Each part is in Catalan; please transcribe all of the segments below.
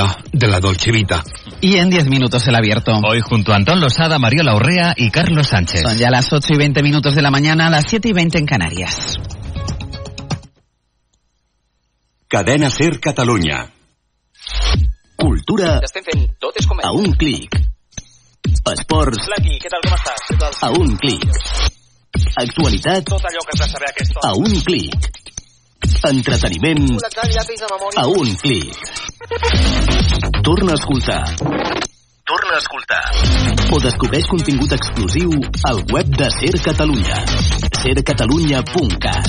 día de la Dolce Vita. Y en 10 minutos el abierto. Hoy junto a Antón Losada, Mariola Urrea y Carlos Sánchez. Son ya las 8 y 20 minutos de la mañana, las 7 y 20 en Canarias. Cadena Ser Catalunya. Cultura a un clic. Esports a un clic. Actualitat a a un clic. Entreteniment a un clic. Torna a escoltar. Torna a escoltar. O descobreix contingut exclusiu al web de Ser Catalunya. sercatalunya.cat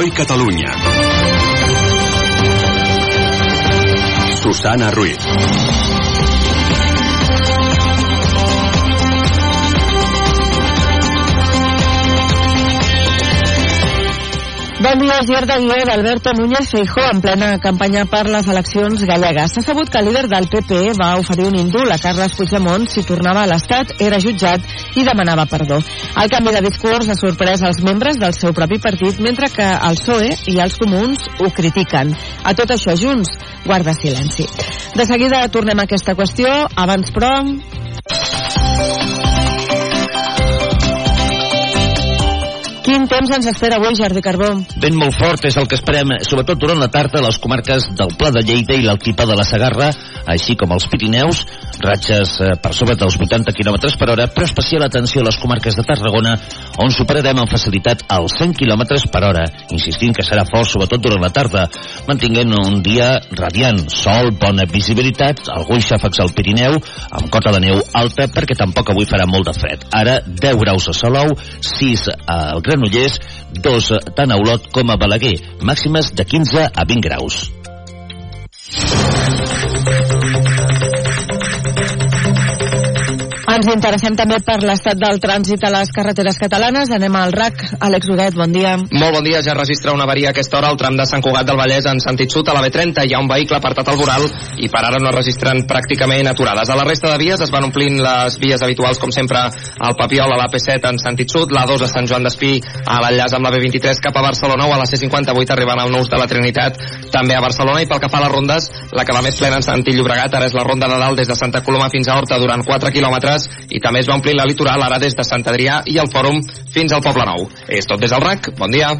Hoy Cataluña. Susana Ruiz. Bon dia, Gier de Guió d'Alberto Núñez Feijó en plena campanya per les eleccions gallegues. S'ha sabut que el líder del PP va oferir un indult a Carles Puigdemont si tornava a l'Estat, era jutjat i demanava perdó. El canvi de discurs ha sorprès els membres del seu propi partit, mentre que el PSOE i els comuns ho critiquen. A tot això, Junts guarda silenci. De seguida tornem a aquesta qüestió, abans però... Quin temps ens espera avui, Jordi Carbó? Vent molt fort és el que esperem, sobretot durant la tarda a les comarques del Pla de Lleida i l'Altipa de la Sagarra, així com els Pirineus, ratxes eh, per sobre dels 80 km per hora, però especial atenció a les comarques de Tarragona, on superarem amb facilitat els 100 km per hora, insistint que serà fort sobretot durant la tarda, mantinguent un dia radiant, sol, bona visibilitat, alguns xàfecs al Pirineu, amb cota de neu alta, perquè tampoc avui farà molt de fred. Ara, 10 graus a Salou, 6 al Granollers, 2 tant a Olot com a Balaguer, màximes de 15 a 20 graus. Ens interessem també per l'estat del trànsit a les carreteres catalanes. Anem al RAC. Àlex Huguet, bon dia. Molt bon dia, ja registra una avaria a aquesta hora al tram de Sant Cugat del Vallès en sentit sud a la B30. Hi ha un vehicle apartat al voral i per ara no registren pràcticament aturades. A la resta de vies es van omplint les vies habituals, com sempre, al Papiol, a la P7 en sentit sud, la 2 a Sant Joan d'Espí, a l'enllaç amb la B23 cap a Barcelona o a la C58 arribant al Nus de la Trinitat, també a Barcelona. I pel que fa a les rondes, la que va més plena en sentit Llobregat, ara és la ronda de dalt des de Santa Coloma fins a Horta durant 4 quilòmetres i també es va omplir la litoral ara des de Sant Adrià i el Fòrum fins al Poble Nou. És tot des del RAC. Bon dia.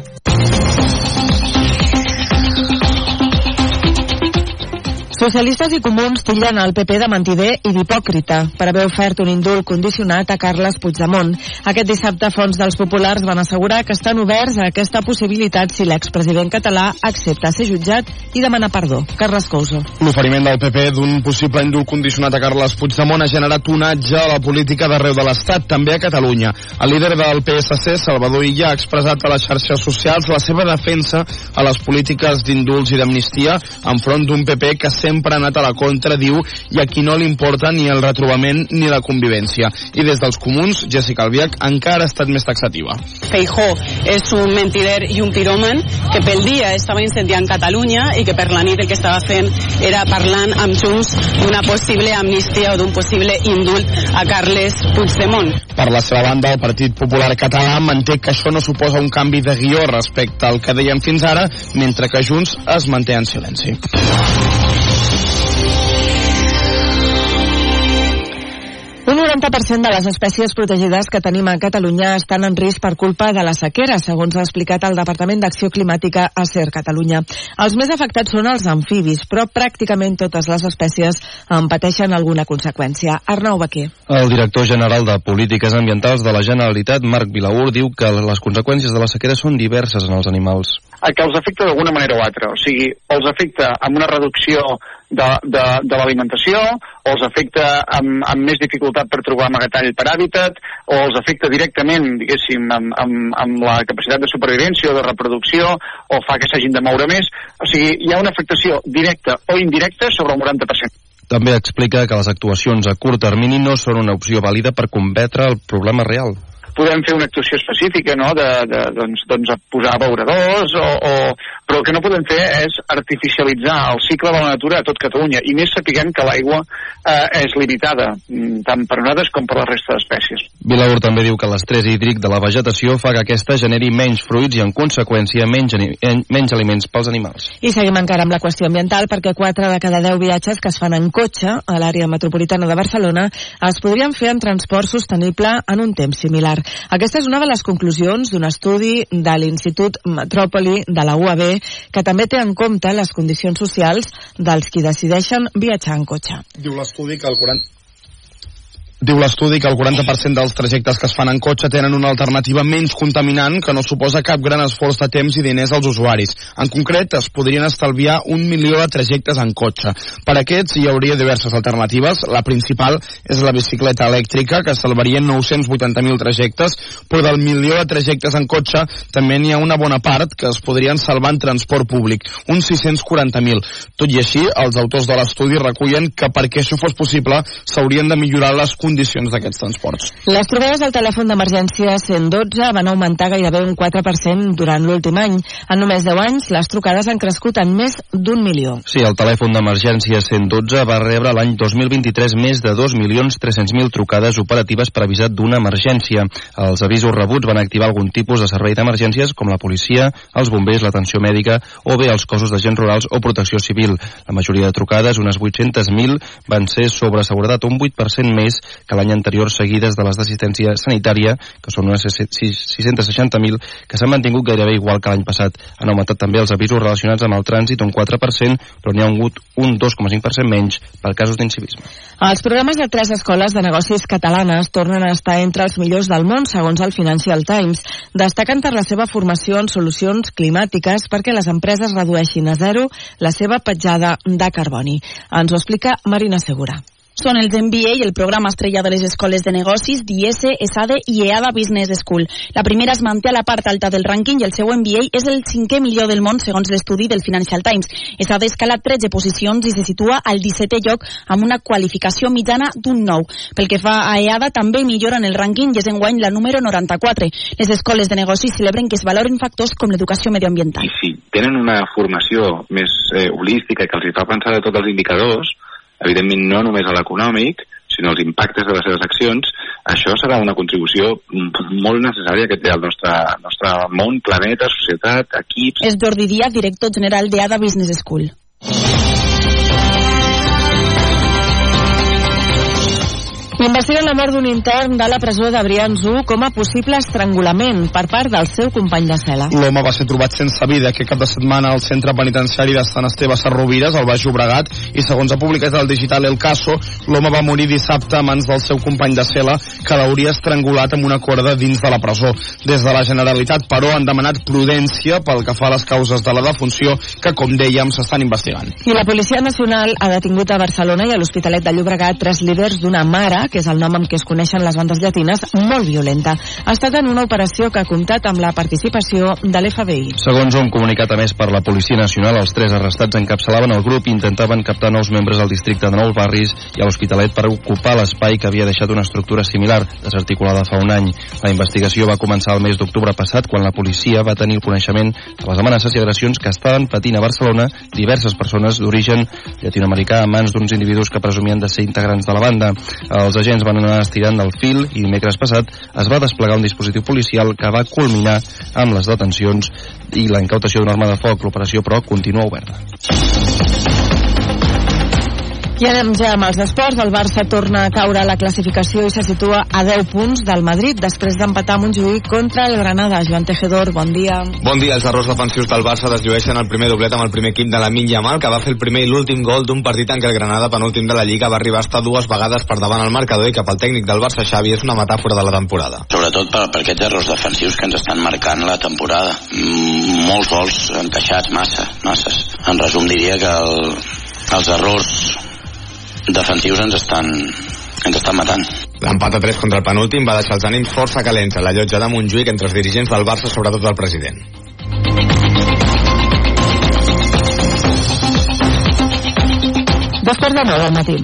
Socialistes i comuns tillen el PP de mentider i d'hipòcrita per haver ofert un indult condicionat a Carles Puigdemont. Aquest dissabte fons dels populars van assegurar que estan oberts a aquesta possibilitat si l'expresident català accepta ser jutjat i demanar perdó. Carles Couso. L'oferiment del PP d'un possible indult condicionat a Carles Puigdemont ha generat onatge a la política d'arreu de l'Estat, també a Catalunya. El líder del PSC, Salvador Illa, ha expressat a les xarxes socials la seva defensa a les polítiques d'indults i d'amnistia enfront d'un PP que sempre ha anat a la contra, diu, i a qui no li importa ni el retrobament ni la convivència. I des dels comuns, Jessica Albiach encara ha estat més taxativa. Feijó és un mentider i un piròman que pel dia estava incendiant Catalunya i que per la nit el que estava fent era parlant amb Junts d'una possible amnistia o d'un possible indult a Carles Puigdemont. Per la seva banda, el Partit Popular Català manté que això no suposa un canvi de guió respecte al que deien fins ara, mentre que Junts es manté en silenci. 90% de les espècies protegides que tenim a Catalunya estan en risc per culpa de la sequera, segons ha explicat el Departament d'Acció Climàtica a CER Catalunya. Els més afectats són els amfibis, però pràcticament totes les espècies en pateixen alguna conseqüència. Arnau Baquer. El director general de Polítiques Ambientals de la Generalitat, Marc Vilaur, diu que les conseqüències de la sequera són diverses en els animals. a que els afecta d'alguna manera o altra. O sigui, els afecta amb una reducció de, de, de l'alimentació, o els afecta amb, amb més dificultat per trobar amagatall per hàbitat, o els afecta directament, diguéssim, amb, amb, amb la capacitat de supervivència o de reproducció, o fa que s'hagin de moure més. O sigui, hi ha una afectació directa o indirecta sobre el 90%. També explica que les actuacions a curt termini no són una opció vàlida per combatre el problema real. Podem fer una actuació específica, no?, de, de doncs, doncs, a posar abeuradors, o, o, però el que no podem fer és artificialitzar el cicle de la natura a tot Catalunya, i més sapiguem que l'aigua eh, és limitada, mm, tant per nosaltres com per la resta d'espècies. Vilaur també diu que l'estrès hídric de la vegetació fa que aquesta generi menys fruits i, en conseqüència, menys, menys aliments pels animals. I seguim encara amb la qüestió ambiental perquè 4 de cada 10 viatges que es fan en cotxe a l'àrea metropolitana de Barcelona es podrien fer en transport sostenible en un temps similar. Aquesta és una de les conclusions d'un estudi de l'Institut Metròpoli de la UAB que també té en compte les condicions socials dels qui decideixen viatjar en cotxe. Diu l'estudi que el 40... Diu l'estudi que el 40% dels trajectes que es fan en cotxe tenen una alternativa menys contaminant que no suposa cap gran esforç de temps i diners als usuaris. En concret, es podrien estalviar un milió de trajectes en cotxe. Per aquests hi hauria diverses alternatives. La principal és la bicicleta elèctrica, que salvaria 980.000 trajectes, però del milió de trajectes en cotxe també n'hi ha una bona part que es podrien salvar en transport públic, uns 640.000. Tot i així, els autors de l'estudi recullen que perquè això fos possible s'haurien de millorar les condicions d'aquests transports. Les trobades al telèfon d'emergència 112 van augmentar gairebé un 4% durant l'últim any. En només 10 anys, les trucades han crescut en més d'un milió. Sí, el telèfon d'emergència 112 va rebre l'any 2023 més de 2.300.000 trucades operatives per avisar d'una emergència. Els avisos rebuts van activar algun tipus de servei d'emergències com la policia, els bombers, l'atenció mèdica o bé els cossos d'agents rurals o protecció civil. La majoria de trucades, unes 800.000, van ser sobre seguretat un 8% més que l'any anterior seguides de les d'assistència sanitària, que són unes 660.000, que s'han mantingut gairebé igual que l'any passat. Han augmentat també els avisos relacionats amb el trànsit un 4%, però n'hi ha hagut un 2,5% menys per casos d'incivisme. Els programes de tres escoles de negocis catalanes tornen a estar entre els millors del món, segons el Financial Times. Destaquen per la seva formació en solucions climàtiques perquè les empreses redueixin a zero la seva petjada de carboni. Ens ho explica Marina Segura. Són els MBA i el programa estrella de les escoles de negocis d'IS, ESADE i EADA Business School. La primera es manté a la part alta del rànquing i el seu MBA és el cinquè millor del món segons l'estudi del Financial Times. ESADE escala 13 posicions i se situa al 17è lloc amb una qualificació mitjana d'un 9. Pel que fa a EADA també millora en el rànquing i és enguany la número 94. Les escoles de negocis celebren que es valoren factors com l'educació medioambiental. si tenen una formació més eh, holística que els hi fa pensar de tots els indicadors, evidentment no només a l'econòmic, sinó els impactes de les seves accions, això serà una contribució molt necessària que té el nostre, nostre món, planeta, societat, equips... És Jordi Díaz, director general d'EADA Business School. Investiguen la mort d'un intern de la presó de Brians 1 com a possible estrangulament per part del seu company de cel·la. L'home va ser trobat sense vida aquest cap de setmana al centre penitenciari de Sant Esteve Sarrovires, al Baix Llobregat, i segons ha publicat el digital El Caso, l'home va morir dissabte a mans del seu company de cel·la, que l'hauria estrangulat amb una corda dins de la presó. Des de la Generalitat, però, han demanat prudència pel que fa a les causes de la defunció, que, com dèiem, s'estan investigant. I la Policia Nacional ha detingut a Barcelona i a l'Hospitalet de Llobregat tres líders d'una mare, que és el nom amb què es coneixen les bandes llatines, molt violenta. Ha estat en una operació que ha comptat amb la participació de l'FBI. Segons un comunicat a més per la Policia Nacional, els tres arrestats encapçalaven el grup i intentaven captar nous membres al districte de Nou Barris i a l'Hospitalet per ocupar l'espai que havia deixat una estructura similar, desarticulada fa un any. La investigació va començar el mes d'octubre passat quan la policia va tenir coneixement de les amenaces i agressions que estaven patint a Barcelona diverses persones d'origen llatinoamericà a mans d'uns individus que presumien de ser integrants de la banda. Els agents van anar estirant del fil i dimecres passat es va desplegar un dispositiu policial que va culminar amb les detencions i la incautació d'una arma de foc. L'operació, però, continua oberta. I anem ja amb els esports. El Barça torna a caure a la classificació i se situa a 10 punts del Madrid després d'empatar a Montjuïc contra el Granada. Joan Tejedor, bon dia. Bon dia. Els errors defensius del Barça desllueixen el primer doblet amb el primer equip de la Yamal, que va fer el primer i l'últim gol d'un partit en què el Granada, penúltim de la Lliga, va arribar a estar dues vegades per davant el marcador i cap al tècnic del Barça, Xavi, és una metàfora de la temporada. Sobretot per, per aquests errors defensius que ens estan marcant la temporada. Mm, molts gols encaixats, massa, masses. En resum diria que el, els errors defensius ens estan, ens estan matant. L'empat a 3 contra el penúltim va deixar els ànims força calents a la llotja de Montjuïc entre els dirigents del Barça, sobretot el president. Dos quarts de nou del matí.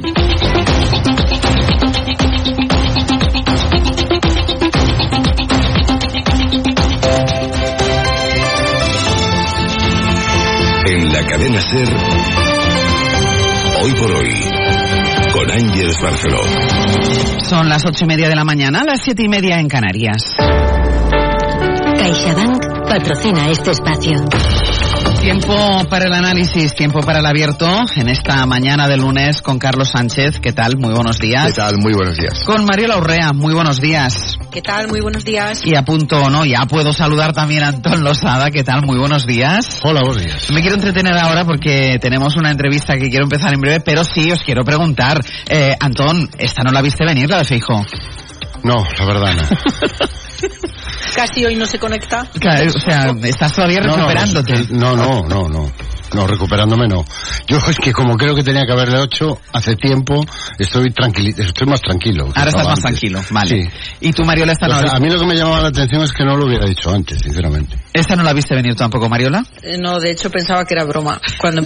En la cadena Ser, hoy por hoy, con Ángeles Barceló. Son las ocho y media de la mañana, las siete y media en Canarias. CaixaBank patrocina este espacio. Tiempo para el análisis, tiempo para el abierto en esta mañana de lunes con Carlos Sánchez. ¿Qué tal? Muy buenos días. ¿Qué tal? Muy buenos días. Con Mario Laurrea. Muy buenos días. ¿Qué tal? Muy buenos días. Y a punto, ¿no? Ya puedo saludar también a Antón Losada. ¿Qué tal? Muy buenos días. Hola, buenos días. Me quiero entretener ahora porque tenemos una entrevista que quiero empezar en breve, pero sí os quiero preguntar. Eh, Antón, ¿esta no la viste venir, la de Feijo? No, la verdad no. Casi hoy no se conecta. Claro, o sea, estás todavía recuperándote. No, no, no, no. No, recuperándome no. Yo es que como creo que tenía que haberle hecho hace tiempo, estoy tranquilo, estoy más tranquilo. Ahora estás más antes. tranquilo, vale. Sí. ¿Y tú, Mariola, esta no, O sea, a mí lo que me llamaba la atención es que no lo hubiera dicho antes, sinceramente. esta no la viste venir tampoco, Mariola? Eh, No, de hecho pensaba que era broma. Cuando